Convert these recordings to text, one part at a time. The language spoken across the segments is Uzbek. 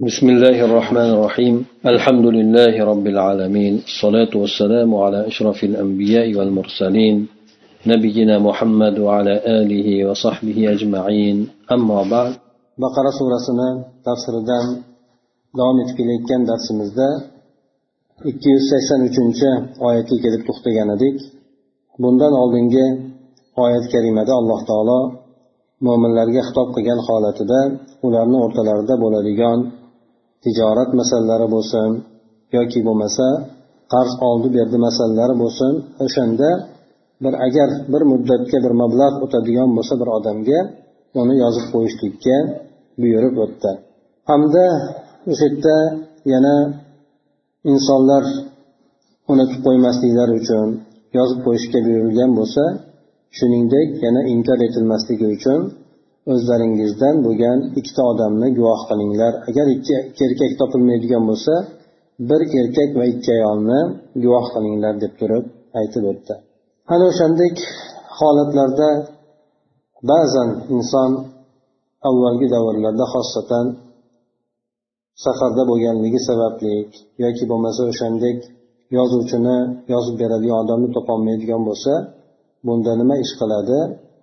بسم الله الرحمن الرحيم الحمد لله رب العالمين الصلاة والسلام على أشرف الأنبياء والمرسلين نبينا محمد وعلى آله وصحبه أجمعين أما بعد بقرة سورة تفسير دام davom etib kelayotgan darsimizda ikki yuz sakson uchinchi oyatga kelib to'xtagan edik bundan oldingi oyat karimada alloh taolo mo'minlarga xitob qilgan holatida ularni o'rtalarida bo'ladigan tijorat masalalari bo'lsin yoki bo'lmasa qarz oldi berdi masalalari bo'lsin o'shanda bir agar bir muddatga bir mablag' o'tadigan bo'lsa bir odamga uni yozib qo'yishlikka buyurib o'tdi. Hamda o'sha yerda yana insonlar unutib qo'ymasliklari uchun yozib qo'yishga buyurilgan bo'lsa shuningdek yana inkor etilmasligi uchun o'zlaringizdan bo'lgan ikkita odamni guvoh qilinglar. Agar ikki erkak topilmaydigan bo'lsa bir erkak va ikki ayolni guvoh qilinglar deb turib aytib o'tdi. Ana o'shandek holatlarda ba'zan inson avvalgi davrlarda xosatan safarda bo'lganligi sababli yoki bo'lmasa o'shandek yozuvchini yozib beradigan odamni topolmaydigan bo'lsa bunda nima ish qiladi?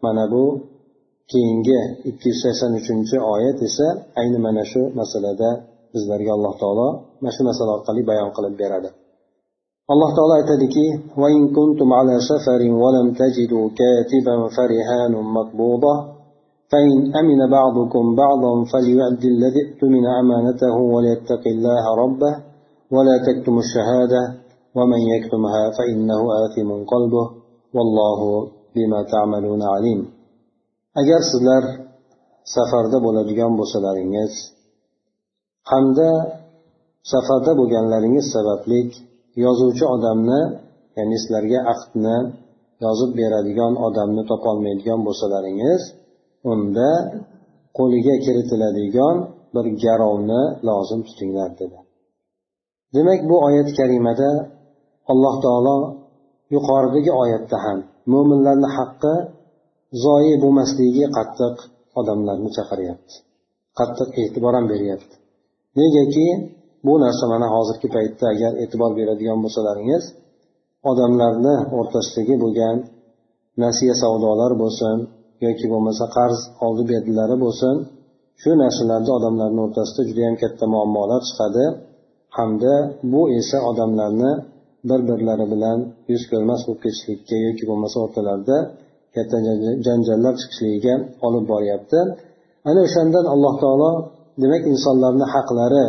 Mana bu keyingi ikki yuz sakson uchinchi oyat esa ayni mana shu masalada bizlarga alloh taolo mana shu masala orqali bayon qilib beradi. Alloh taolo aytadiki وإن كنتم على سفر ولم تجدوا كاتبا فرهان مقبوضة فإن أمن بعضكم بعضا فليؤدي الذي اؤتمن أمانته وليتق الله ربه ولا تكتم الشهادة ومن يكتمها فإنه آثم قلبه والله بما تعملون عليم agar sizlar safarda bo'ladigan bo'lsalaringiz hamda safarda bo'lganlaringiz sababli yozuvchi odamni ya'ni sizlarga ahdni yozib beradigan odamni topolmaydigan bo'lsalaringiz unda qo'liga kiritiladigan bir garovni lozim tutinglar dedi. Demak bu oyat karimada alloh taolo yuqoridagi oyatda ham mo'minlarni haqqi zoyi bo'lmasligiga qattiq odamlarni chaqiryapti qattiq e'tibor ham beryapti. Negaki bu narsa mana hozirgi paytda agar e'tibor beradigan bo'lsalaringiz odamlarni o'rtasidagi bo'lgan nasiya savdolar bo'lsin yoki bo'lmasa qarz oldi berdilari bo'lsin shu narsalarda odamlarni o'rtasida judayam katta muammolar chiqadi. Hamda bu esa odamlarni bir birlari bilan yuz ko'rmas bo'lib ketishlikka yoki bo'lmasa o'rtalarida katta janjallar chiqishligiga olib boryapti. Ana o'shandan alloh taolo demak insonlarni haqlari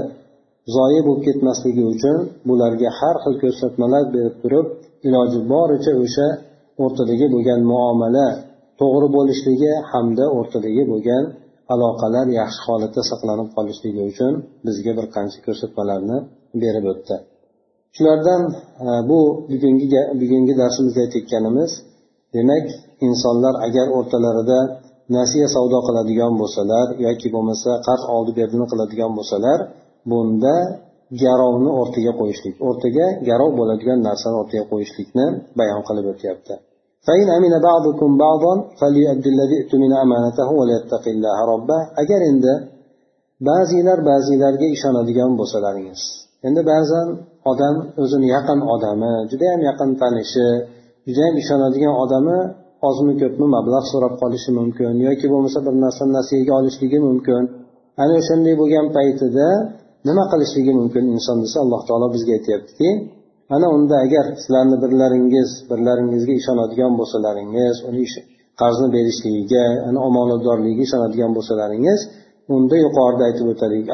zoyi bo'lib ketmasligi uchun bularga har xil ko'rsatmalar berib turib iloji boricha o'sha o'rtadagi bo'lgan muomala to'g'ri bo'lishligi hamda o'rtadagi bo'lgan aloqalar yaxshi holatda saqlanib qolishligi uchun bizga bir qancha ko'rsatmalarni berib o'tdi. Shulardan e, bu bugungi bugungi darsimizda aytayotganimiz demak insonlar agar o'rtalarida nasiya savdo qiladigan bo'lsalar yoki bo'lmasa qarz oldi berdini qiladigan bo'lsalar bunda garovni o'rtaga qo'yishlik o'rtaga garov bo'ladigan narsani o'rtaga qo'yishlikni bayon qilib o'tyapti فإن أمن بعضكم بعضا فليؤدي الذي اؤتمن أمانته وليتق الله ربه agar endi ba'zilar ba'zilarga ishonadigan bo'lsalaringiz endi ba'zan odam o'zini yaqin odami judayam yaqin tanishi judayam ishonadigan odami ozmi ko'pmi mablag' so'rab qolishi mumkin yoki bo'lmasa bir narsani nasiyaga olishligi mumkin. Ana o'shanday bo'lgan paytida nima qilishligi mumkin inson desa alloh taolo bizga aytyaptiki ana unda agar sizlarni birlaringiz birlaringizga ishonadigan bo'lsalaringiz uni qarzni berishligiga ana omonatdorligiga ishonadigan bo'lsalaringiz unda yuqorida aytib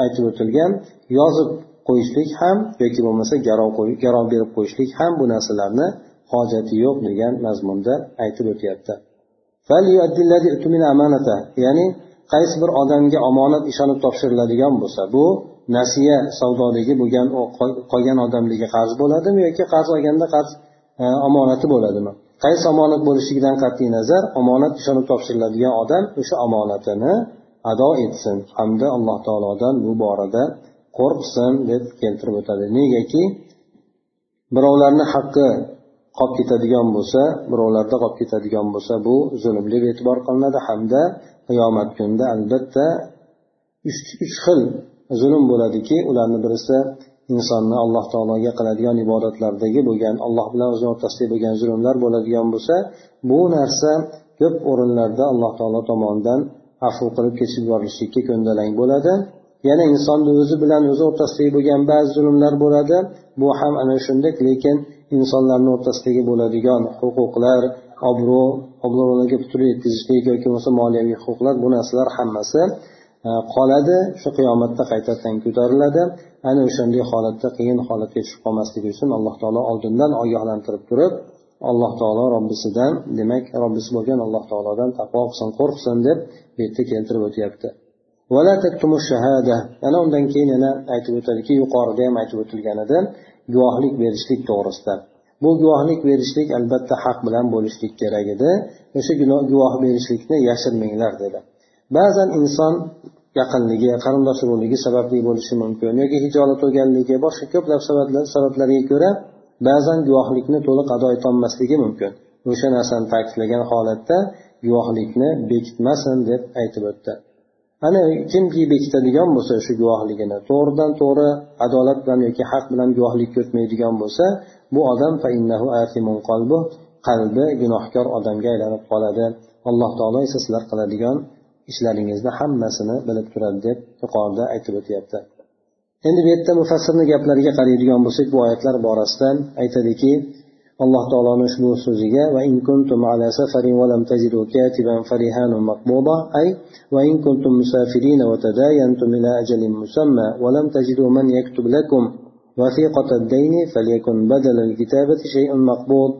aytib o'tilgan yozib qo'yishlik ham yoki bo'lmasa garov garov berib qo'yishlik ham bu narsalarni hojati yo'q degan mazmunda aytib o'tyapti. Ya'ni qaysi bir odamga omonat ishonib topshiriladigan bo'lsa bu nasiya savdoligi bo'lgan qolgan odamlarga qarz bo'ladimi yoki qarz olganda qarz e, omonati bo'ladimi? Qaysi omonat bo'lishligidan qat'iy nazar omonat ishonib topshiriladigan odam o'sha omonatini ado etsin hamda alloh taolodan bu borada qo'rqsin deb keltirib o'tadi. Negaki birovlarni haqqi qolib ketadigan bo'lsa birovlarda qolib ketadigan bo'lsa bu zulm deb e'tibor qilinadi. Hamda qiyomat kunida albatta uch xil zulm bo'ladiki ularni birisi insonni alloh taologa qiladigan ibodatlardagi bo'lgan alloh bilan o'zini o'rtasidagi bo'lgan zulmlar bo'ladigan bo'lsa bu narsa ko'p o'rinlarda alloh taolo tomonidan afu qilib kechib yuborilishlikka ko'ndalang bo'ladi. Yana insonni o'zi bilan o'zi o'rtasidagi bo'lgan ba'zi zulmlar bo'ladi. Bu ham ana shunday lekin insonlarni o'rtasidagi bo'ladigan huquqlar obro' obro'larga putur yetkazishlik yoki bo'lmasa moliyaviy huquqlar bu narsalar hammasi e, qoladi. Shu qiyomatda qaytadan ko'tariladi. Ana o'shanday holatda qiyin holatga tushib qolmasligi uchun alloh taolo oldindan ogohlantirib turib alloh taolo robbisidan demak robbisi bo'lgan alloh taolodan taqvo qilsin qo'rqsin deb bu yerda keltirib o'tyapti. Yana undan keyin yana aytib o'tadiki yuqorida ham aytib o'tilgan edi. Guvohlik berishlik to'g'risida. Bu guvohlik berishlik albatta haq bilan bo'lishlik kerak edi. O'sha guvoh berishlikni yashirmanglar dedi. Ba'zan inson yaqinligi qarindosh urug'ligi sababli bo'lishi mumkin yoki hijolat bo'lganligi boshqa ko'plab sabablarga ko'ra ba'zan guvohlikni to'liq ado etolmasligi mumkin. O'sha narsani ta'kidlagan holatda guvohlikni bekitmasin deb aytib o'tdi. Ana kimki bekitadigan bo'lsa shu guvohligini to'g'ridan to'g'ri adolat bilan yoki haq bilan guvohlikka o'tmaydigan bo'lsa bu odam qalbi gunohkor odamga aylanib qoladi. Alloh taolo esa sizlar qiladigan ishlaringizni hammasini bilib turadi deb yuqorida aytib o'tyapti. Endi bu yerda mufassirni gaplariga qaraydigan bo'lsak bu oyatlar borasida aytadiki alloh taoloni ushbu so'ziga va in kuntum ala safarin va lam tajidu katiban farihanun maqbuda ay va in kuntum musafirin va tadayantum ila ajalin musamma va lam tajidu man yaktub lakum وثيقة الدين فليكن بدل الكتابة شيء مقبوض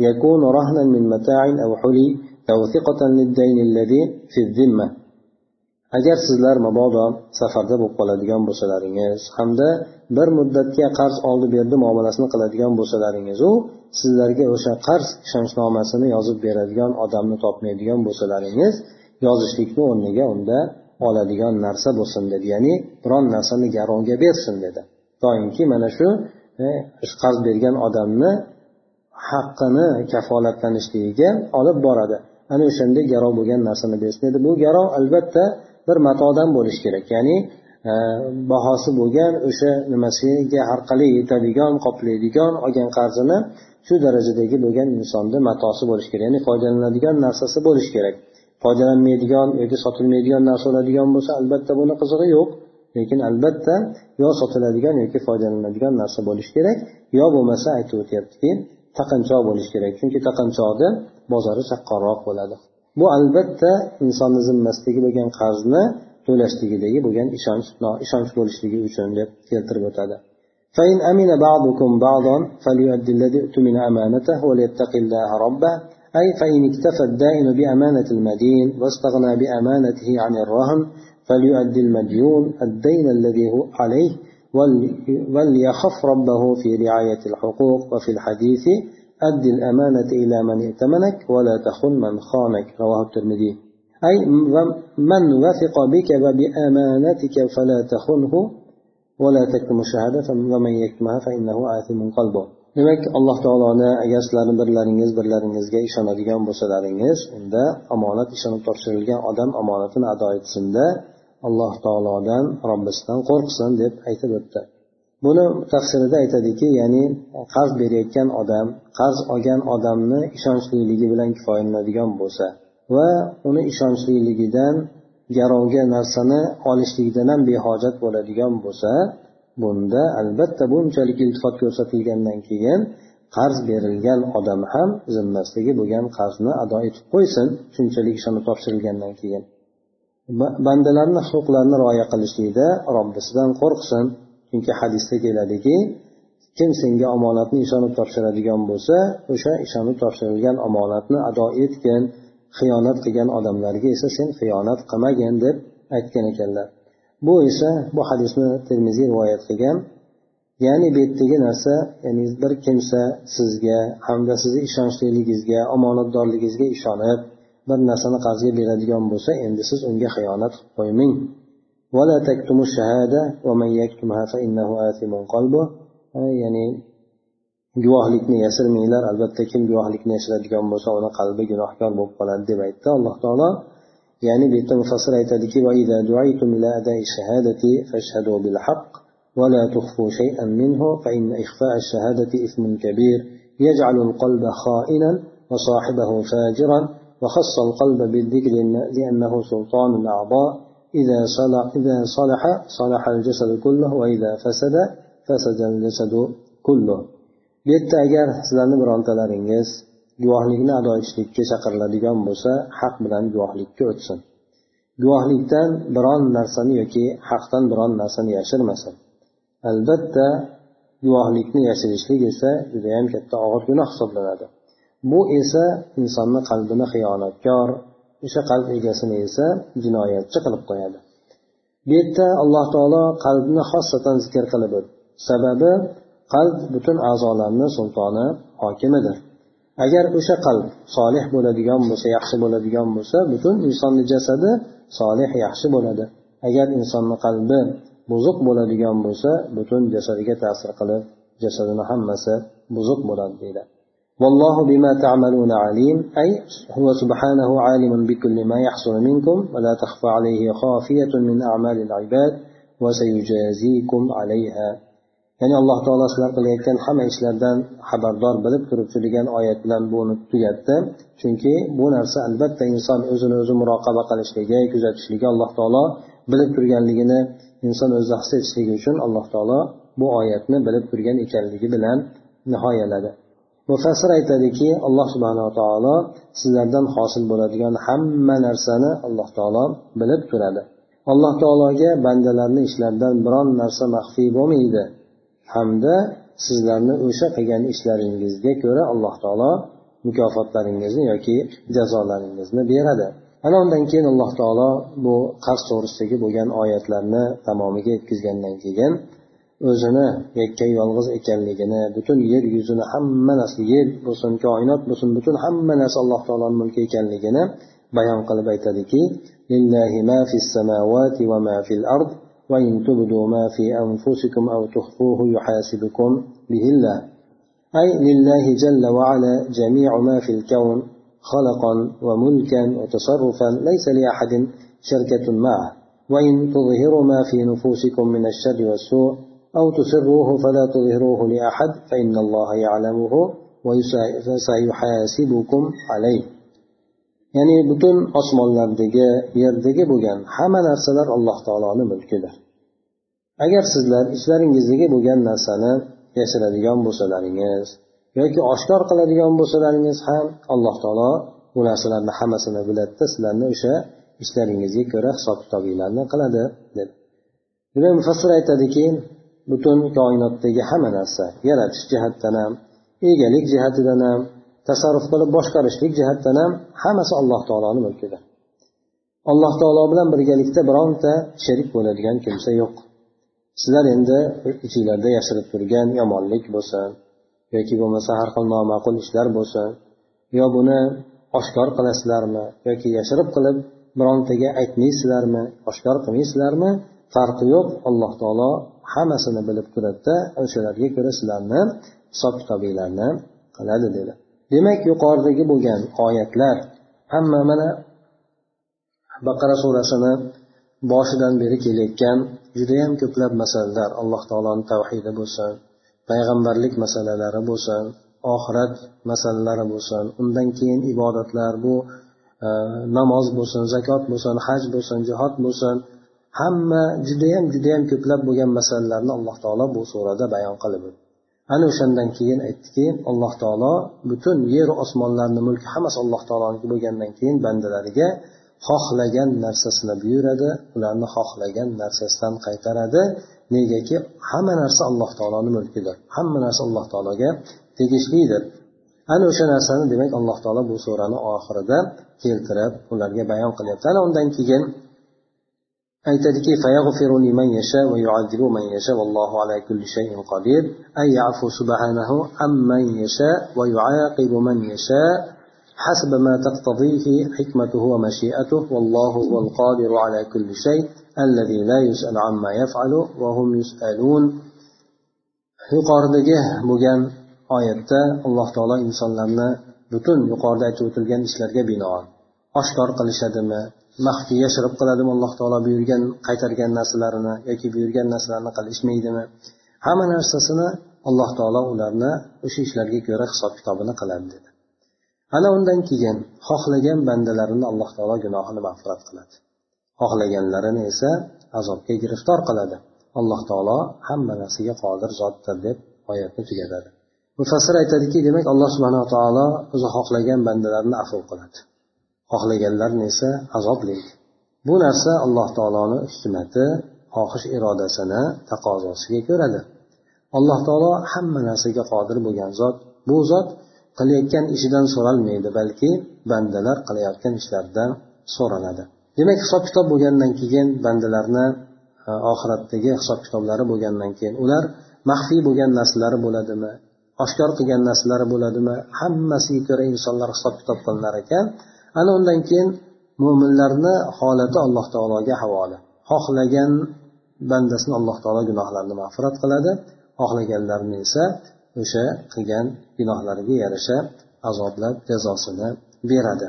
يكون رهنا من متاع أو حلي توثيقة للدين الذي في الذمة agar sizlar mabodo safarda bo'lib qoladigan bo'lsalaringiz hamda bir muddatga qarz oldi berdi muomalasini qiladigan bo'lsalaringizu sizlarga o'sha qarz ishonchnomasini yozib beradigan odamni topmaydigan bo'lsalaringiz yozishlikni o'rniga unda oladigan narsa bo'lsin dedi. Ya'ni biron narsani garovga bersin dedi. Doimki mana shu ish qarz bergan odamni haqqini kafolatlanishligiga olib boradi. Ana o'shanda garov bo'lgan narsani bersin dedi. Bu garov albatta bir matodan bo'lishi kerak. Ya'ni e, bahosi bo'lgan o'sha nimasiga har yetadigan qoplaydigan olgan qarzini shu darajadagi bo'lgan insonni matosi bo'lishi kerak. Ya'ni foydalanadigan narsasi bo'lishi kerak. Foydalanmaydigan yoki sotilmaydigan narsa oladigan bo'lsa albatta buni qizig'i yo'q. Lekin albatta yo sotiladigan yoki foydalanadigan narsa bo'lishi kerak yo bo'lmasa aytib o'tyaptiki taqinchoq bo'lishi kerak. Chunki taqinchoqni bozori chaqqonroq bo'ladi. Bu albatta insonni zimmasidagi bo'lgan qarzni to'lashligidagi bo'lgan ishonch ishonch bo'lishligi uchun deb keltirib o'tadi. فإن أمن بعضكم بعضا فليؤدي الذي اؤتمن أمانته وليتق الله ربه أي فإن اكتفى الدائن بأمانة المدين واستغنى بأمانته عن الرهن فليؤدي المديون الدين الذي هو عليه وليخف ربه في رعاية الحقوق وفي الحديث أد الأمانة إلى من ائتمنك ولا تخن من خانك رواه الترمذي أي من وثق بك وبأمانتك فلا تخنه ولا تكتم الشهادة ومن يكتمها فإنه آثم قلبه demak alloh taoloni agar sizlarni birlaringiz birlaringizga ishonadigan bo'lsalaringiz unda omonat ishonib topshirilgan odam omonatini ado etsinda alloh taolodan robbisidan qo'rqsin deb aytib o'tdi Buni tafsirida aytadiki ya'ni qarz berayotgan odam qarz olgan odamni ishonchliligi bilan kifoyalanadigan bo'lsa va uni ishonchliligidan garovga narsani olishlikdan ham behojat bo'ladigan bo'lsa bunda albatta bunchalik iltifot ko'rsatilgandan keyin qarz berilgan odam ham zimmasidagi bo'lgan qarzni ado etib qo'ysin shunchalik ishonib topshirilgandan keyin. Bandalarni huquqlarini rioya qilishlikda robbisidan qo'rqsin. Chunki hadisda keladiki kim senga omonatni ishonib topshiradigan bo'lsa o'sha ishonib topshirilgan omonatni ado etgin xiyonat qilgan odamlarga esa sen xiyonat qilmagin deb aytgan ekanlar. Bu esa bu hadisni termiziy rivoyat qilgan ya'ni bu yerdagi narsa ya'ni bir kimsa sizga hamda sizni ishonchliligingizga omonatdorligingizga ishonib bir narsani qarzga beradigan bo'lsa endi siz unga xiyonat qilib qo'ymang. ولا تكتموا الشهادة ومن يكتمها فإنه آثم قلبه ya'ni guvohlikni yashirmanglar albatta kim guvohlikni yashiradigan bo'lsa uni qalbi gunohkor bo'lib qoladi deb aytdi alloh taolo ya'ni bu yerda mufassir aytadiki ولا تخفوا شيئا منه فإن إخفاء الشهادة إثم كبير يجعل القلب خائنا وصاحبه فاجرا وخص القلب بالذكر لأنه سلطان الأعضاء إذا صلح, إذا صلح صلح الجسد كله وإذا فسد فسد الجسد كله bu yerda agar sizlarni birontalaringiz guvohlikni ado etishlikka chaqiriladigan bo'lsa haq bilan guvohlikka o'tsin guvohlikdan biron narsani yoki haqdan biron narsani yashirmasin albatta guvohlikni yashirishlik esa judayam katta og'ir gunoh hisoblanadi bu esa insonni qalbini xiyonatkor o'sha qalb egasini esa jinoyatchi qilib qo'yadi. Bu yerda alloh taolo qalbni xossatan zikr qilib o'tdi. Sababi qalb butun a'zolarni sultoni hokimidir. Agar o'sha qalb solih bo'ladigan bo'lsa yaxshi bo'ladigan bo'lsa butun insonni jasadi solih yaxshi bo'ladi. Agar insonni qalbi buzuq bo'ladigan bo'lsa butun jasadiga ta'sir qilib jasadini hammasi buzuq bo'ladi deydi. والله بما تعملون عليم أي هو سبحانه عالم بكل ما يحصل منكم ولا تخفى عليه خافية من أعمال العباد وسيجازيكم عليها ya'ni alloh taolo sizlar qilayotgan hamma ishlardan xabardor bilib turibdi degan oyat bilan buni tugatdi chunki bu narsa albatta inson o'zini o'zi muroqaba qilishligi kuzatishligi alloh taolo bilib turganligini inson o'zi his etishligi uchun alloh taolo bu oyatni bilib turgan ekanligi bilan nihoyaladi Mufassir aytadiki alloh subhanava taolo sizlardan hosil bo'ladigan hamma narsani alloh taolo bilib turadi. Alloh taologa bandalarni ishlaridan biron narsa maxfiy bo'lmaydi. Hamda sizlarni o'sha qilgan ishlaringizga ko'ra alloh taolo mukofotlaringizni yoki jazolaringizni beradi. Ana undan keyin alloh taolo bu qarz to'g'risidagi bo'lgan oyatlarni tamomiga yetkazgandan keyin o'zini yakka yolg'iz ekanligini butun yer yuzini hamma narsa yer bo'lsin koinot bo'lsin butun hamma narsa alloh taoloni mulki ekanligini bayon qilib aytadiki لله ما في السماوات وما في الأرض وإن تبدوا ما في أنفسكم أو تخفوه يحاسبكم به الله أي لله جل وعلا جميع ما في الكون خلقا وملكا وتصرفا ليس لأحد شركة معه وإن تظهروا ما في نفوسكم من الشر والسوء أو تسروه فلا تظهروه لأحد فإن الله يعلمه وسيحاسبكم عليه ya'ni butun osmonlardagi yerdagi bo'lgan hamma narsalar alloh taoloni mulkidir agar sizlar ichlaringizdagi bo'lgan narsani yashiradigan bo'lsalaringiz yoki oshkor qiladigan bo'lsalaringiz ham alloh taolo bu narsalarni hammasini biladida sizlarni o'sha ishlaringizga ko'ra hisob kitobinglarni qiladi deb demak mufassir aytadiki butun koinotdagi hamma narsa yaratish jihatdan ham egalik jihatidan ham tasarruf qilib boshqarishlik jihatdan ham hammasi alloh taoloni mulkida. Alloh taolo bilan birgalikda bironta sherik bo'ladigan kimsa yo'q. Sizlar endi ichinglarda yashirib turgan yomonlik bo'lsin yoki bo'lmasa har xil noma'qul ishlar bo'lsin yo buni oshkor qilasizlarmi yoki yashirib qilib birontaga aytmaysizlarmi oshkor qilmaysizlarmi farqi yo'q. Alloh taolo hammasini bilib turadida o'shalarga ko'ra sizlarni hisob kitobinglarni qiladi dedi. Demak yuqoridagi bo'lgan oyatlar hamma mana baqara surasini boshidan beri kelayotgan judayam ko'plab masalalar. Alloh taoloni tavhidi bo'lsin payg'ambarlik masalalari bo'lsin oxirat masalalari bo'lsin undan keyin ibodatlar bu e, namoz bo'lsin zakot bo'lsin haj bo'lsin jihod bo'lsin hamma judayam judayam ko'plab bo'lgan masalalarni alloh taolo bu surada bayon qilib o'tdi. Ana o'shandan keyin aytdiki alloh taolo butun yeru osmonlarni mulki hammasi alloh taoloniki bo'lgandan keyin bandalariga xohlagan narsasini buyuradi. Ularni xohlagan narsasidan qaytaradi. Negaki hamma narsa alloh taoloni mulkidir. Hamma narsa alloh taologa tegishlidir. Ana o'sha narsani demak alloh taolo bu surani oxirida keltirib ularga bayon qilyapti. Ana undan keyin aytadiki فيغفر لمن يشاء ويعذب من يشاء والله على كل شيء قدير. أي يعفو سبحانه عمن يشاء ويعاقب من يشاء. حسب ما تقتضيه حكمته ومشيئته والله هو القادر على كل شيء الذي لا يسأل عما يفعل وهم يسألون. Yuqoridagi bo'lgan oyatda alloh taolo insonlarni butun yuqorida aytib o'tilgan ishlarga binoan. Oshkor qilishadimi maxfiy yashirib qiladimi alloh taolo buyurgan qaytargan narsalarini yoki buyurgan narsalarni qilishmaydimi hamma narsasini alloh taolo ularni o'sha ishlarga ko'ra hisob kitobini qiladi dedi. Ana undan keyin xohlagan bandalarini alloh taolo gunohini mag'firat qiladi. Xohlaganlarini esa azobga giriftor qiladi. Alloh taolo hamma narsaga qodir zotdir deb oyatni tugatadi. Mufassir aytadiki demak alloh subhanaa taolo o'zi xohlagan bandalarini afv qiladi. Xohlaganlarni esa azoblaydi bu narsa alloh taoloni hikmati xohish irodasini taqozosiga ko'radir alloh taolo hamma narsaga qodir bo'lgan zot bu zot qilayotgan ishidan so'ralmaydi balki bandalar qilayotgan ishlaridan so'raladi. Demak hisob kitob bo'lgandan keyin bandalarni e, oxiratdagi hisob kitoblari bo'lgandan keyin ular maxfiy bo'lgan narsalari bo'ladimi oshkor qilgan narsalari bo'ladimi hammasiga ko'ra insonlar hisob kitob qilinar ekan. Ana undan keyin mo'minlarni holati alloh taologa havola. Xohlagan bandasini alloh taolo gunohlarini mag'firat qiladi xohlaganlarni esa o'sha qilgan gunohlariga yarasha azoblab jazosini beradi.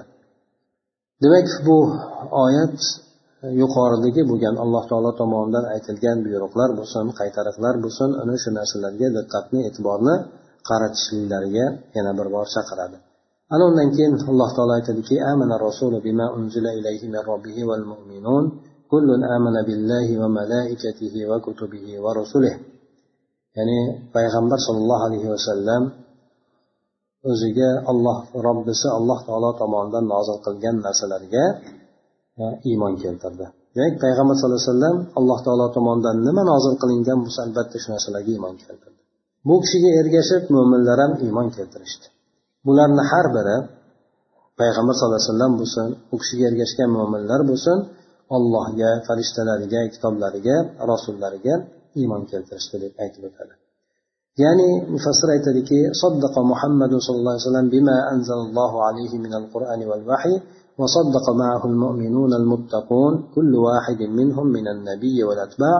Demak bu oyat yuqoridagi bo'lgan alloh taolo tomonidan aytilgan buyruqlar bo'lsin qaytariqlar bo'lsin ana shu narsalarga diqqatni e'tiborni qaratishliklariga yana bir bor chaqiradi. Ana undan keyin alloh taolo aytadiki amana rasulu bima unzila ilayhi min robbihi val mu'minun kullun amana billahi va malaikatihi va kutubihi va rusulihi. Ya'ni payg'ambar sollallohu alayhi vasallam o'ziga olloh robbisi alloh taolo tomonidan nozil qilgan narsalarga e, iymon keltirdi. Demak payg'ambar sallallohu alayhi vasallam alloh taolo tomonidan nima nozil qilingan bo'lsa albatta shu narsalarga iymon keltirdi. Bu kishiga ergashib mo'minlar ham iymon keltirishdi. Bularni har biri payg'ambar sallallohu alayhi vasallam bo'lsin u kishiga ergashgan mo'minlar bo'lsin allohga farishtalariga kitoblariga rasullariga iymon keltirishdi deb aytib o'tadi ya'ni mufassir aytadiki صدق محمد صلى الله عليه وسلم بما أنزل الله عليه من القرآن والوحي وصدق معه المؤمنون المتقون كل واحد منهم من النبي والأتباع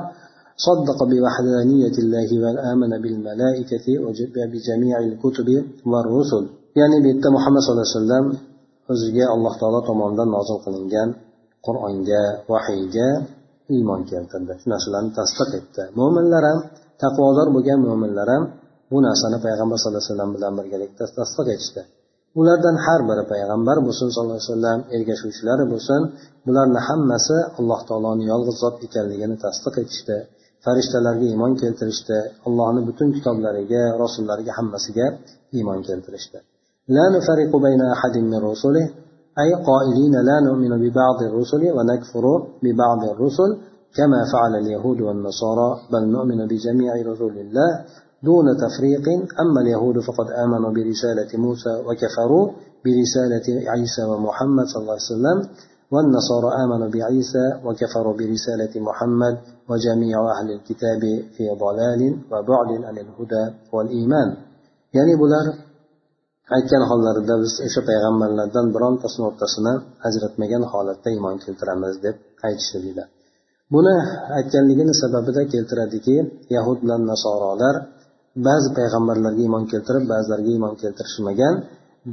صدق بوحدانية الله وآمن بالملائكة وبجميع الكتب والرسل ya'ni bu yerda muhammad sallallohu alayhi vasallam o'ziga alloh taolo tomonidan nozil qilingan qur'onga vahiyga iymon keltirdi. Shu narsalarni tasdiq etdi. Mo'minlar ham taqvodor bo'lgan mo'minlar ham bu narsani payg'ambar sallallohu alayhi vasallam bilan birgalikda tasdiq etishdi. Ulardan har biri payg'ambar bo'lsin sallallohu alayhi vasallam ergashuvchilari bo'lsin bularni hammasi alloh taoloni yolg'iz zot ekanligini tasdiq etishdi. Farishtalarga iymon keltirishdi. Allohni butun kitoblariga rasullariga hammasiga iymon keltirishdi. لا نفرق بين أحد من رسله أي قائلين لا نؤمن ببعض الرسل ونكفر ببعض الرسل كما فعل اليهود والنصارى بل نؤمن بجميع رسل الله دون تفريق أما اليهود فقد آمنوا برسالة موسى وكفروا برسالة عيسى ومحمد صلى الله عليه وسلم والنصارى آمنوا بعيسى وكفروا برسالة محمد وجميع أهل الكتاب في ضلال وبعد عن الهدى والإيمان. يعني بلار aytgan hollarida biz o'sha payg'ambarlardan birontasini o'rtasini ajratmagan holatda iymon keltiramiz deb aytishdi deydi buni aytganligini sababida keltiradiki yahud bilan nasorolar ba'zi payg'ambarlarga iymon keltirib ba'zilariga iymon keltirishmagan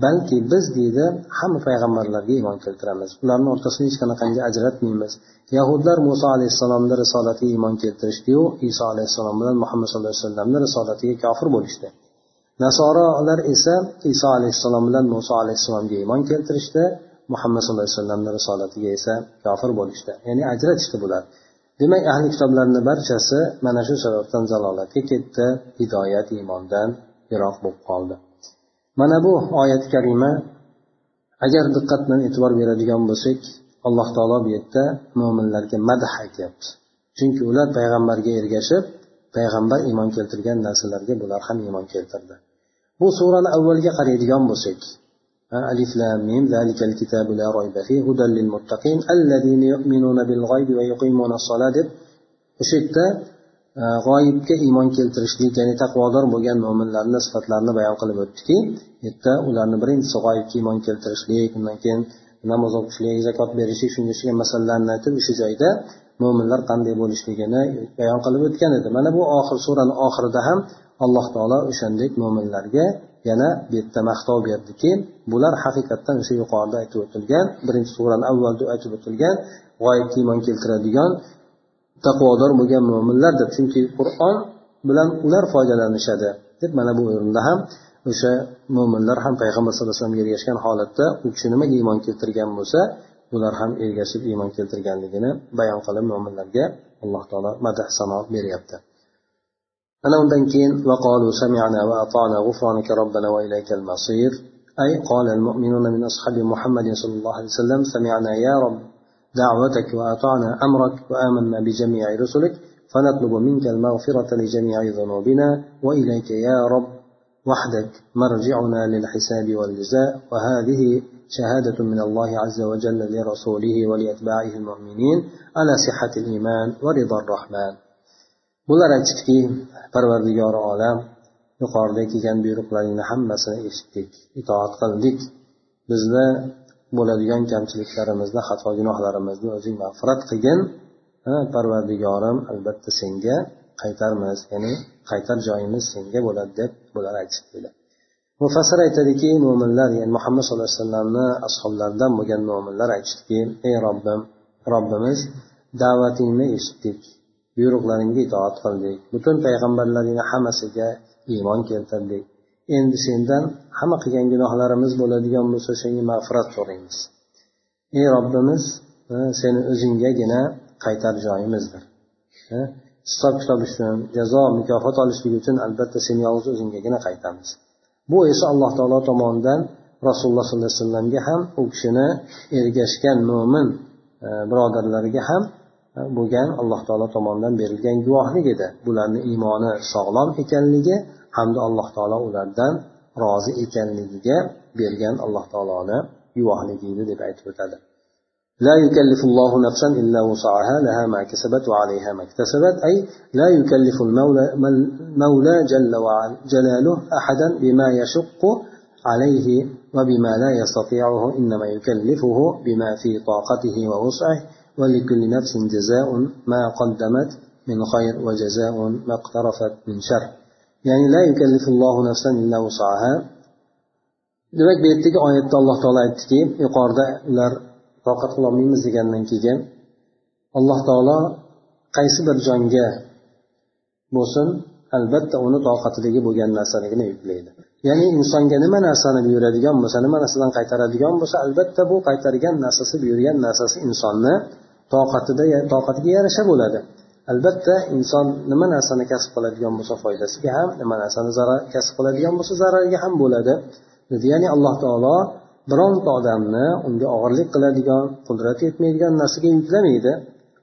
balki biz deydi hamma payg'ambarlarga iymon keltiramiz. Ularni o'rtasini hech qanaqangi ajratmaymiz. Yahudlar muso alayhissalomni risolatiga iymon keltirishdiyu iso alayhissalom bilan muhammad sallallohu alayhi vasallamni risolatiga kofir bo'lishdi. Nasorolar esa iso alayhissalom bilan muso alayhissalomga iymon keltirishdi. Muhammad sallallohu alayhi vasallamni risolatiga esa kofir bo'lishdi. Ya'ni ajratishdi bular. Demak ahli kitoblarni barchasi mana shu sababdan zalolatga ketdi hidoyat iymondan yiroq bo'lib qoldi. Mana bu oyat karima agar diqqat bilan e'tibor beradigan bo'lsak alloh taolo bu yerda mo'minlarga madh aytyapti. Chunki ular payg'ambarga ergashib payg'ambar iymon keltirgan narsalarga bular ham iymon keltirdi. bu surani avvalga qaraydigan bo'lsak ألف لام ميم ذلك الكتاب لا ريب فيه هدى للمتقين الذين يؤمنون بالغيب ويقيمون الصلاة deb o'sha yerda g'oyibga iymon keltirishlik ya'ni taqvodor bo'lgan mo'minlarni sifatlarini bayon qilib o'tdiki bu yerda ularni birinchisi g'oyibga iymon keltirishlik undan keyin namoz o'qishlik zakot berishlik shunga o'xshagan masalalarni aytib o'sha joyda mo'minlar qanday bo'lishligini bayon qilib o'tgan edi mana bu oxir surani oxirida ham alloh taolo o'shandek mo'minlarga yana bu yerda maqtov berdiki bular haqiqatdan o'sha yuqorida aytib o'tilgan birinchi surani avvalda aytib o'tilgan g'oyatga iymon keltiradigan taqvodor bo'lgan mo'minlardir chunki qur'on bilan ular foydalanishadi deb mana bu o'rinda ham o'sha mo'minlar ham payg'ambar sallallohu alayhi vasallamga ergashgan holatda u kishi nimaga iymon keltirgan bo'lsa bular ham ergashib iymon keltirganligini bayon qilib mo'minlarga alloh taolo madah sano beryapti. Ana undan keyin وقالوا سمعنا وأطعنا غفرانك ربنا وإليك المصير. أي قال المؤمنون من أصحاب محمد صلى الله عليه وسلم سمعنا يا رب دعوتك وأطعنا أمرك وآمنا بجميع رسلك فنطلب منك المغفرة لجميع ذنوبنا وإليك يا رب وحدك مرجعنا للحساب والجزاء. وهذه شهادة من الله عز وجل لرسوله ولأتباعه المؤمنين على صحة الإيمان ورضا الرحمن. Bular aytishdiki parvardigori olam yuqorida kelgan buyruqlaringni hammasini eshitdik itoat qildik. Bizni bo'ladigan kamchiliklarimizni xato gunohlarimizni o'zing mag'firat qilgin. Parvardigorim albatta senga qaytarmiz ya'ni qaytar joyimiz senga bo'ladi deb bular aytishdilar mufassir aytadiki mo'minlar ya'ni muhammad sallallohu alayhi vasallamni ashoblaridan bo'lgan mo'minlar aytishdiki ey robbim robbimiz da'vatingni eshitdik. Buyruqlaringga itoat qildik. Butun payg'ambarlaringni hammasiga iymon keltirdik. Endi sendan hamma qilgan gunohlarimiz bo'ladigan bo'lsa senga mag'firat so'raymiz. Ey robbimiz e, seni o'zinggagina qaytar joyimizdir. E, hisob kitob uchun jazo mukofot olishlik uchun albatta seni yolg'iz o'zinggagina qaytamiz bu esa alloh taolo tomonidan rasululloh sollallohu alayhi vasallamga ham u kishini ergashgan mo'min e, birodarlariga ham bo'lgan alloh taolo tomonidan berilgan guvohlik edi bularni iymoni sog'lom ekanligi hamda alloh taolo ulardan rozi ekanligiga bergan alloh taoloni guvohligi edi deb aytib o'tadi لا يكلف الله نفسا إلا وسعها لها ما كسبت وعليها ما اكتسبت أي لا يكلف المولى, المولى جل جلاله أحدا بما يشق عليه وبما لا يستطيعه إنما يكلفه بما في طاقته ووسعه ولكل نفس جزاء ما قدمت من خير وجزاء ما اقترفت من شر يعني لا يكلف الله نفسا إلا وسعها demak bu yerdagi oyatda alloh taolo aytdiki yuqorida ular toqat qilolmaymiz degandan keyin alloh taolo qaysi bir jonga bo'lsin albatta uni toqatidagi bo'lgan narsaligini yuklaydi ya'ni insonga nima narsani buyuradigan bo'lsa nima narsadan qaytaradigan bo'lsa albatta bu qaytargan narsasi buyurgan narsasi insonni toqatida toqatiga yarasha bo'ladi. Albatta inson nima narsani kasb qiladigan bo'lsa foydasiga ham nima narsani zarar kasb qiladigan bo'lsa zarariga ham bo'ladi. Ya'ni alloh taolo bironta odamni unga og'irlik qiladigan qudrat yetmaydigan narsaga yuklamaydi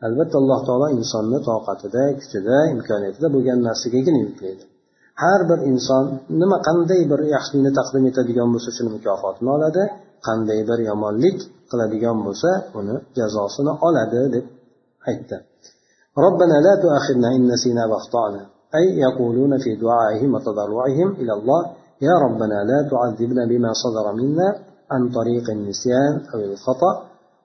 albatta alloh taolo insonni toqatida kuchida imkoniyatida bo'lgan narsagagina yuklaydi har bir inson nima qanday bir yaxshilikni taqdim etadigan bo'lsa shuni mukofotini oladi qanday bir yomonlik qiladigan bo'lsa uni jazosini oladi deb aytdi ربنا لا تؤاخذنا إن نسينا واخطأنا أي يقولون في دعائهم وتضرعهم إلى الله يا ربنا لا تعذبنا بما صدر منا عن طريق النسيان أو الخطأ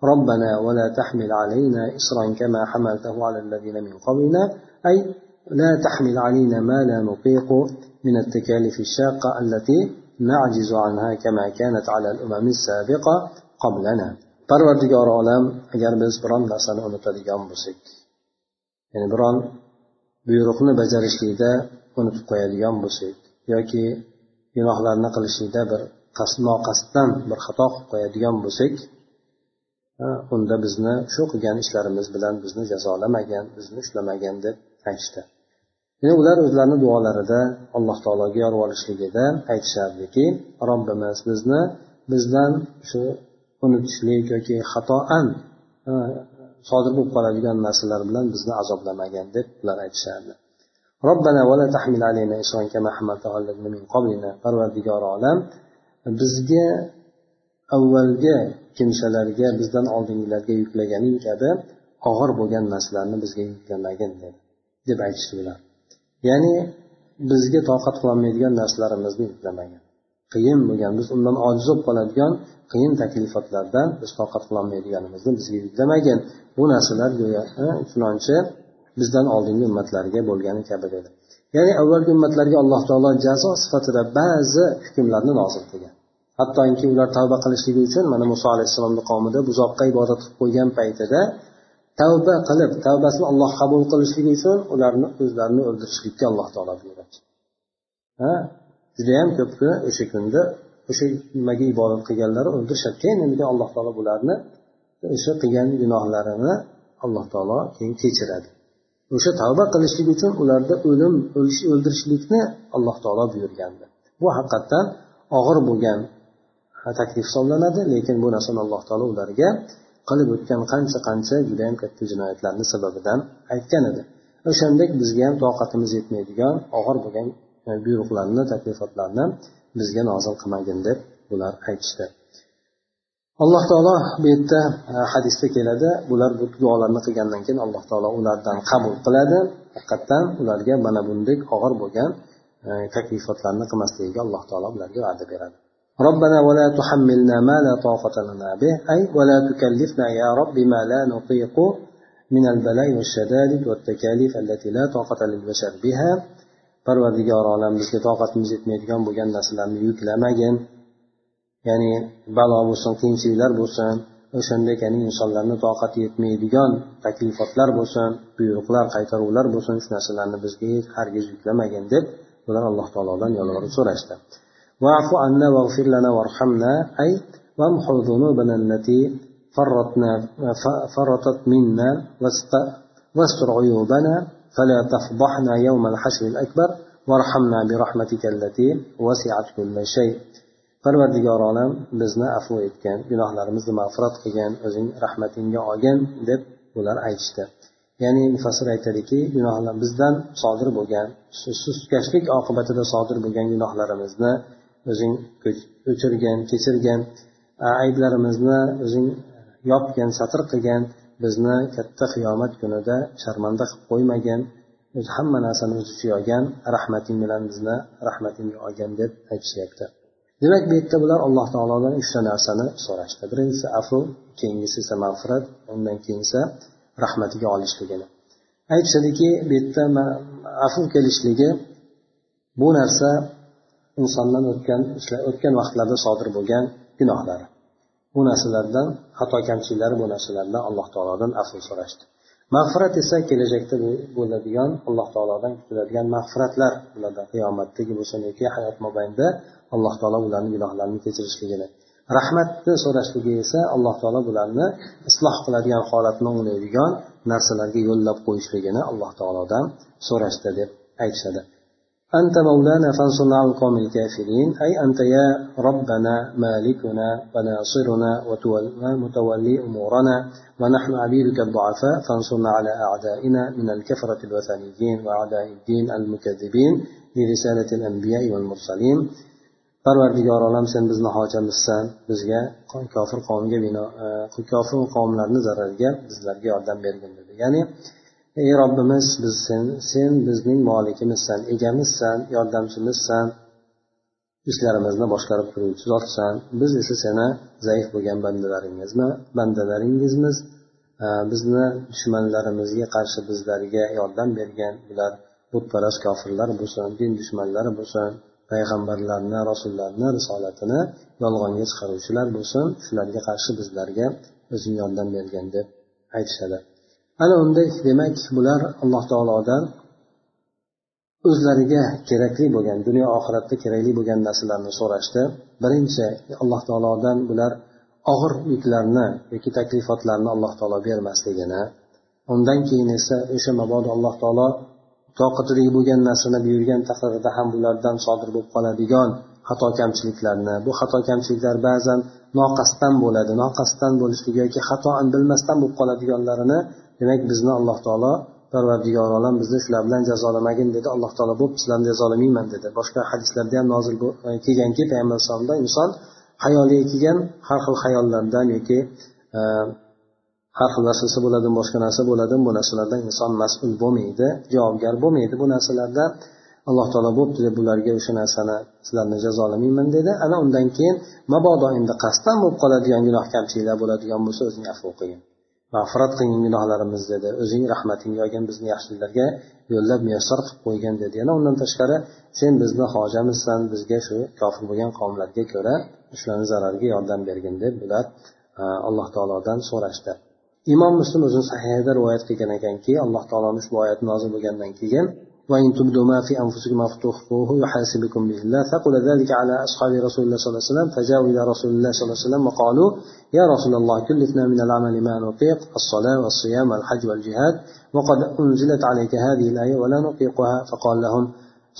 ربنا ولا تحمل علينا إصرا كما حملته على الذين من قبلنا أي لا تحمل علينا ما لا نطيق من التكاليف الشاقة التي نعجز عنها كما كانت على الأمم السابقة قبلنا parvardigor olam agar biz biron narsani unutadigan bo'lsak ya'ni biron buyruqni bajarishlikda unutib qo'yadigan bo'lsak yoki gunohlarni qilishlikda bir noqasddan bir xato qilib qo'yadigan bo'lsak unda bizni shu qilgan ishlarimiz bilan bizni jazolamagin bizni ushlamagin deb aytishdi. Ya'ni ular o'zlarini duolarida alloh taologa yorvolishligida aytishardiki robbimiz bizni bizdan shu unutishlik yoki xatoan sodir bo'lib qoladigan narsalar bilan bizni azoblamagin deb ular aytishardi. Robbana vala tahmil alayna على kama من min qablina parvardigor olam bizga avvalgi kimsalarga bizdan oldingilarga yuklaganing kabi og'ir bo'lgan narsalarni bizga yuklamagin deb deb aytishdi ular. Ya'ni bizga toqat qilolmaydigan narsalarimizni yuklamagin qiyin bo'lgan biz undan ojiz bo'lib qoladigan qiyin taklifotlardan biz toqat qilolmaydiganimizni bizga yuklamagin bu narsalar go'yo chunonchi bizdan oldingi ummatlarga bo'lgani kabi dedi. Ya'ni avvalgi ummatlarga alloh taolo jazo sifatida ba'zi hukmlarni nozil qilgan. Hattoki ular tavba qilishligi uchun mana muso alayhissalomni qavmida buzoqqa ibodat qilib qo'ygan paytida tavba qilib tavbasini alloh qabul qilishligi uchun ularni o'zlarini o'ldirishlikka alloh taolo buyuradi. Ha? Judayam ko'pni o'sha kunda o'sha nimaga ibodat qilganlari o'ldirishadi. Keyin endi alloh taolo bularni o'sha qilgan gunohlarini alloh taolo keyin kechiradi. O'sha tavba qilishlik uchun ularda o'lim o'ldirishlikni alloh taolo buyurgandi. Bu haqiqatdan og'ir bo'lgan taklif hisoblanadi lekin bu narsani alloh taolo ularga qilib o'tgan qancha qancha judayam katta jinoyatlarni sababidan aytgan edi. O'shandek bizga ham toqatimiz yetmaydigan og'ir bo'lgan e, buyruqlarni taklifotlarni bizga nozil qilmagin deb ular aytishdi. Alloh taolo bu yerda e, hadisda keladi bular bu duolarni qilgandan keyin alloh taolo ulardan qabul qiladi. Haqiqatdan ularga mana bunday og'ir bo'lgan e, taklifotlarni qilmasligiga alloh taolo ularga va'da beradi. ربنا ولا تحملنا ما لا طاقة لنا به أي ولا تكلفنا يا رب ما لا نطيق من البلاء والشدائد والتكاليف التي لا طاقة للبشر بها parvardigor olam bizga toqatimiz yetmaydigan bo'lgan narsalarni yuklamagin ya'ni balo bo'lsin qiyinchiliklar bo'lsin o'shandek ya'ni insonlarni toqati yetmaydigan taklifotlar bo'lsin buyruqlar qaytaruvlar bo'lsin shu narsalarni bizga hech hargiz yuklamagin deb ular alloh taolodan yolvorib so'rashdi واعف عنا واغفر لنا وارحمنا أي وامحو ذنوبنا التي فرطنا فرطت منا واستر عيوبنا فلا تفضحنا يوم الحشر الأكبر وارحمنا برحمتك التي وسعت كل شيء parvardigor olam bizni afv etgan gunohlarimizni mag'firat qilgan o'zing rahmatingga olgin deb ular aytishdi ya'ni mufassir aytadiki gunohlar bizdan sodir bo'lgan sustkashlik oqibatida sodir bo'lgan gunohlarimizni o'zing o'chirgan kechirgan ayblarimizni o'zing e, yopgin satr qilgan bizni katta qiyomat kunida sharmanda qilib qo'ymagin o'zi hamma narsani o'z ichiga olgan rahmating bilan bizni rahmatingga olgin deb aytishyapti. Demak bu yerda bular alloh taolodan uchta narsani so'rashdi. Birinchisi afu keyingisi esa mag'firat undan keyin esa rahmatiga olishligini aytishadiki bu yerda afu kelishligi bu narsa insondan o'tgan o'tgan vaqtlarda sodir bo'lgan gunohlari bu narsalardan xato kamchiliklari bu narsalardan alloh taolodan afv so'rashdi. Mag'firat esa kelajakda bo'ladigan alloh taolodan kutiladigan mag'firatlar ularda qiyomatdagi bo'lsin yoki hayot mobaynida alloh taolo ularni gunohlarini kechirishligini. Rahmatni so'rashligi esa alloh taolo bularni isloh qiladigan holatni o'nglaydigan narsalarga yo'llab qo'yishligini alloh taolodan so'rashdi deb aytishadi. أنت مولانا فانصرنا على القوم الكافرين أي أنت يا ربنا مالكنا وناصرنا ومتولي أمورنا ونحن عبيدك الضعفاء فانصرنا على أعدائنا من الكفرة الوثنيين وأعداء الدين المكذبين لرسالة الأنبياء والمرسلين parvardigor olam sen bizni hojamizsan bizga kofir qavmga bino kofir qavmlarni zarariga bizlarga yordam bergin dedi ya'ni ey robbimiz biz sen sen bizning molikimizsan egamizsan yordamchimizsan ishlarimizni boshqarib turuvchi zotsan. Biz esa seni zaif bo'lgan bandalaringizmi? Bandalaringizmiz e, bizni dushmanlarimizga qarshi bizlarga yordam bergan bular butparast kofirlar bo'lsin din dushmanlari bo'lsin payg'ambarlarni rasullarni risolatini yolg'onga chiqaruvchilar bo'lsin shularga qarshi bizlarga o'zing yordam bergin deb aytishadi. Ana unda demak bular alloh taolodan o'zlariga kerakli bo'lgan dunyo oxiratda kerakli bo'lgan narsalarni so'rashdi. Birinchi alloh taolodan bular og'ir yuklarni yoki taklifotlarni alloh taolo bermasligini undan keyin esa o'sha mabodo alloh taolo toqatli bo'lgan narsani buyurgan taqdirda ham bulardan sodir bo'lib qoladigan xato kamchiliklarni bu xato kamchiliklar ba'zan noqasddan bo'ladi noqasddan bo'lishligi yoki xatoan bilmasdan bo'lib qoladiganlarini demak bizni alloh taolo parvardigor olam bizni shular bilan jazolamagin dedi. Alloh taolo bo'pti sizlarni jazolamayman dedi. Boshqa hadislarda ham nozil e, kelganki payg'ambar alayhisalomda inson hayoliga kelgan har xil hayollardan yoki e, har xil narsasi bo'ladimi boshqa narsa bo'ladimi bu narsalardan inson mas'ul bo'lmaydi javobgar bo'lmaydi. Bu narsalardan alloh taolo bo'pti deb bularga o'sha narsani sizlarni jazolamayman dedi. Ana undan keyin mabodo endi qasddan bo'lib qoladigan gunoh kamchiliklar bo'ladigan bo'lsa o'zing afv qilgin mag'firat qilgin gunohlarimizni dedi. O'zing rahmatingga olgin bizni yaxshiliklarga yo'llab muyassar qilib qo'ygin dedi. Yana undan tashqari sen bizni hojamizsan bizga shu kofir bo'lgan qavmlarga ko'ra shularni zarariga yordam bergin deb bular e, alloh taolodan so'rashdi. Imom muslim o'zini sahihida rivoyat qilgan ekanki alloh taoloni ushbu oyati nozil bo'lgandan keyin وإن تبدوا ما في أنفسكم أو تخفوه يحاسبكم به. الله فقل ذلك على أصحاب رسول الله صلى الله عليه وسلم. فجاءوا إلى رسول الله صلى الله عليه وسلم وقالوا يا رسول الله كلفنا من العمل ما نطيق الصلاة والصيام والحج والجهاد وقد أنزلت عليك هذه الآية ولا نطيقها. فقال لهم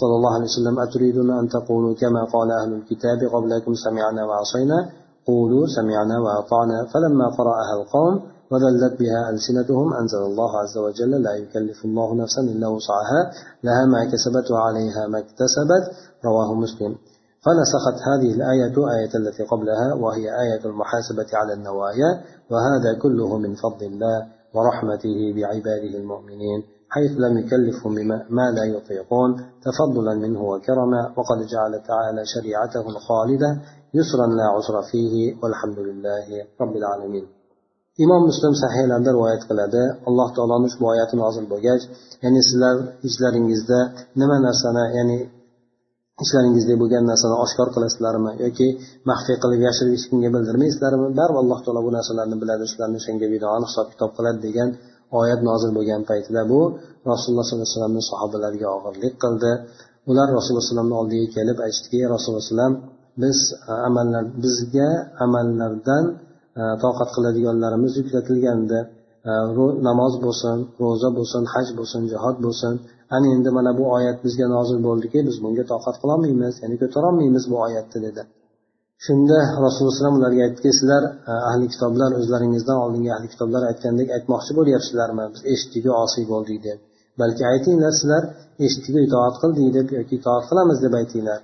صلى الله عليه وسلم أتريدون أن تقولوا كما قال أهل الكتاب قبلكم سمعنا وعصينا قولوا سمعنا وأطعنا. فلما قرأها القوم وذلت بها ألسنتهم أنزل الله عز وجل لا يكلف الله نفسا إلا وسعها لها ما كسبت وعليها ما اكتسبت رواه مسلم. فنسخت هذه الآية آية التي قبلها وهي آية المحاسبة على النوايا وهذا كله من فضل الله ورحمته بعباده المؤمنين حيث لم يكلفهم بما لا يطيقون تفضلا منه وكرما وقد جعل تعالى شريعته الخالدة يسرا لا عسر فيه والحمد لله رب العالمين. Imom muslim sahiylarida rivoyat qiladi. Alloh taoloni ushbu oyati nozil bo'lgach ya'ni sizlar ichlaringizda nima narsani ya'ni ichlaringizda bo'lgan narsani oshkor qilasizlarmi yoki maxfiy qilib yashirib hech kimga bildirmaysizlarmi? Baribir alloh taolo bu narsalarni biladi sizlarni o'shanga binoan hisob kitob qiladi degan oyat nozil bo'lgan paytida bu rasululloh sollallohu alayhi vasallamni sahobalariga og'irlik qildi. Ular rasululloh vasallamni oldiga kelib aytishdiki rasululloh vasallam biz amallar bizga amallardan E, toqat qiladiganlarimiz yuklatilgandi e, namoz bo'lsin ro'za bo'lsin haj bo'lsin jihod bo'lsin. Ana endi mana bu oyat bizga nozil bo'ldiki biz bunga toqat qilolmaymiz ya'ni ko'tarolmaymiz bu oyatni dedi. Shunda rasululloh alayhi ularga aytdiki sizlar e, ahli kitoblar o'zlaringizdan oldingi ahli kitoblar aytgandek aytmoqchi bo'lyapsizlarmi? Biz eshitdik osiy bo'ldik deb balki aytinglar sizlar eshitdik itoat qildik deb yoki itoat qilamiz deb aytinglar.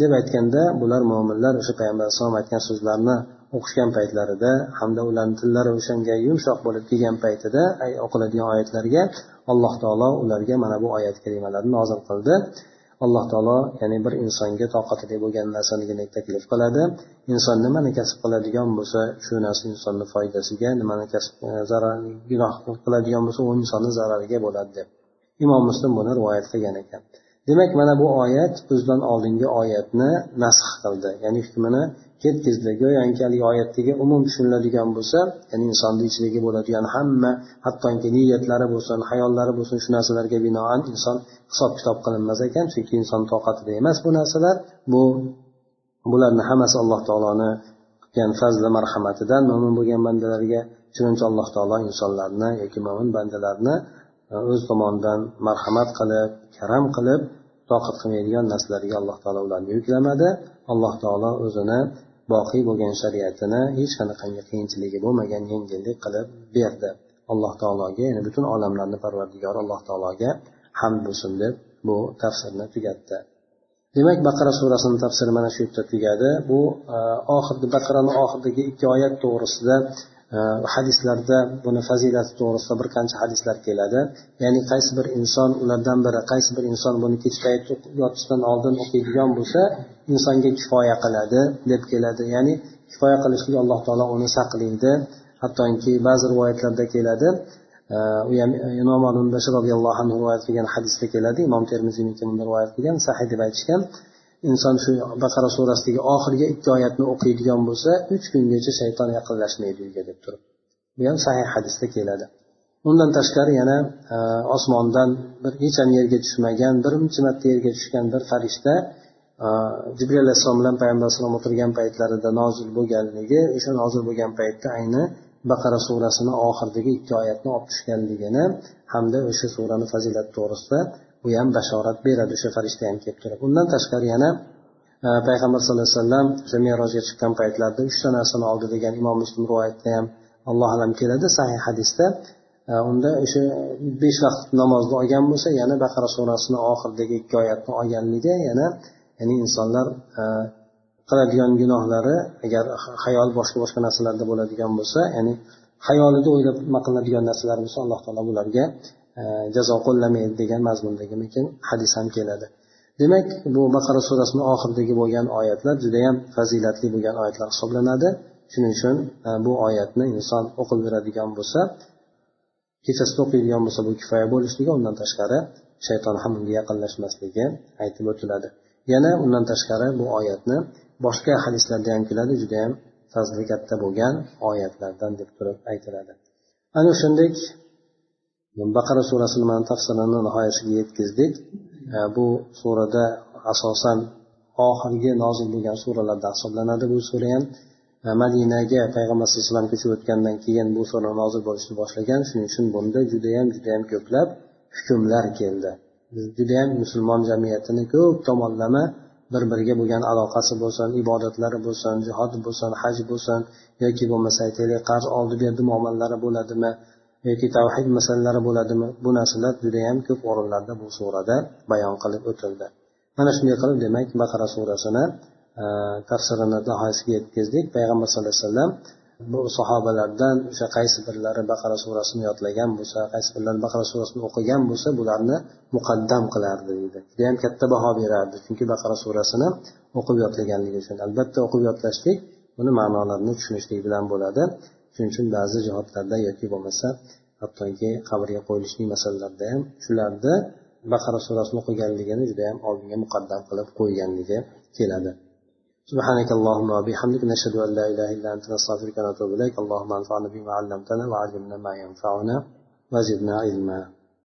Deb aytganda bular mo'minlar o'sha payg'ambar alayhisalom aytgan so'zlarni o'qishgan paytlarida hamda ularni tillari o'shanga yumshoq bo'lib kelgan paytida o'qiladigan oyatlarga alloh taolo ularga mana bu oyat kalimalarni nozil qildi. Alloh taolo ya'ni bir insonga toqatli bo'lgan narsanigina taklif qiladi. Inson nimani kasb qiladigan bo'lsa shu narsa insonni foydasiga nimani kasb e, zarar gunoh qiladigan bo'lsa u insonni zarariga bo'ladi deb. Imom muslim buni rivoyat qilgan ekan. Demak mana bu oyat o'zidan oldingi oyatni nasx qildi. Ya'ni hukmini ketkizdi go'yoki haligi oyatdagi umum tushuniladigan bo'lsa ya'ni insonni ichidagi bo'ladigan hamma hattoki niyatlari bo'lsin hayollari bo'lsin shu narsalarga binoan inson hisob kitob qilinmas ekan chunki inson toqatida emas bu narsalar. Bu bularni hammasi alloh taoloni qilgan fazli marhamatidan mo'min bo'lgan bandalarga shuning alloh taolo insonlarni yoki mo'min bandalarni e, o'z tomonidan marhamat qilib karam qilib toqat qilmaydigan narsalarga alloh taolo ularni yuklamadi. Alloh taolo o'zini boqiy bo'lgan shariatini hech qanaqangi qiyinchiligi bo'lmagan yengillik qilib berdi. Alloh taologa ya'ni butun olamlarni parvardigori alloh taologa hamd bo'lsin deb bu tafsirni tugatdi. Demak baqara surasini tafsiri mana shu yerda tugadi. Bu e, oxirgi baqarani oxiridagi ikki oyat to'g'risida Э, hadislarda buni fazilati to'g'risida bir qancha hadislar keladi. Ya'ni qaysi bir inson ulardan biri qaysi bir inson buni kech payt yotishdan oldin o'qiydigan bo'lsa insonga kifoya qiladi deb keladi. Ya'ni kifoya qilishlik alloh taolo uni saqlaydi. Hattoki ba'zi rivoyatlarda keladi. U ham e, imom bashir roziyallohu anhu rivoyat qilgan hadisda keladi. Imom termiziyniki rivoyat qilgan sahiy deb aytishgan. Inson shu baqara surasidagi oxirgi ikki oyatni o'qiydigan bo'lsa uch kungacha shayton yaqinlashmaydi uyga deb turib. Bu ham sahih hadisda keladi. Undan tashqari yana e, osmondan bir hech ham yerga tushmagan birinchi marta yerga tushgan bir farishta e, jibril alayhissalom bilan payg'ambar alayhisalom o'tirgan paytlarida nozil bo'lganligi o'sha nozil bo'lgan paytda ayni baqara surasini oxiridagi ikki oyatni olib tushganligini hamda o'sha surani fazilati to'g'risida u ham bashorat beradi o'sha farishta ham kelib turib. Undan tashqari yana e, payg'ambar sallallohu alayhi vasallam o'sha merojga chiqqan paytlarida uchta narsani oldi degan imom muslim rivoyatida ham alloh alam keladi sahih hadisda. E, unda o'sha besh vaqt namozni olgan bo'lsa yana baqara surasini oxiridagi ikki oyatni olganligi yana ya'ni insonlar e, qiladigan gunohlari agar hayol boshqa boshqa narsalarda bo'ladigan bo'lsa ya'ni hayolida o'ylab nima qiladigan narsalar bo'lsa alloh taolo bularga jazo qo'llamaydi degan mazmundagi lekin hadis ham keladi. Demak bu baqara surasini oxiridagi bo'lgan oyatlar judayam fazilatli bo'lgan oyatlar hisoblanadi. Shuning uchun e, bu oyatni inson o'qib yuradigan bo'lsa kechasida o'qiydigan bo'lsa bu kifoya bo'lishligi undan tashqari shayton ham unga yaqinlashmasligi aytib o'tiladi. Yana undan tashqari bu oyatni boshqa hadislarda ham keladi judayam fazli katta bo'lgan oyatlardan deb turib aytiladi. Ana o'shandek baqara surasini mana tafsirini nihoyasiga yetkazdik. E, bu surada asosan oxirgi nozil bo'lgan suralardan hisoblanadi bu sura ham. E, Madinaga payg'ambar sallallohu alayhi vasallam ko'chib o'tgandan keyin bu sura nozil bo'lishni boshlagan. Shuning uchun bunda judayam judayam ko'plab hukmlar keldi. Judayam musulmon jamiyatini ko'p tomonlama bir biriga bo'lgan aloqasi bo'lsin ibodatlari bo'lsin jihod bo'lsin haj bo'lsin yoki bo'lmasa aytaylik qarz oldi berdi muomalalari bo'ladimi? Yoki tavhid masalalari bo'ladimi? Bu narsalar judayam ko'p o'rinlarda bu surada bayon qilib o'tildi. Mana shunday qilib demak baqara surasini e, tafsirini nihoyasiga yetkazdik. Payg'ambar sallallohu alayhi vasallam bu sahobalardan o'sha qaysi birlari baqara surasini yodlagan bo'lsa qaysi birlari baqara surasini o'qigan bo'lsa bularni muqaddam qilardi deydi. Judayam katta baho berardi. Chunki baqara surasini o'qib yodlaganligi uchun. Albatta o'qib yodlashlik buni ma'nolarini tushunishlik bilan bo'ladi. shuning uchun ba'zi jihatlarda yoki bo'lmasa hattoki qabrga qo'yilishlik masalalarida ham shularni baqara surasini o'qiganligini judayam oldinga muqaddam qilib qo'yganligi keladi سبحانك اللهم وبحمدك نشهد أن لا إله إلا أنت نستغفرك ونتوب إليك اللهم انفعنا بما علمتنا وعلمنا ما ينفعنا وزدنا علما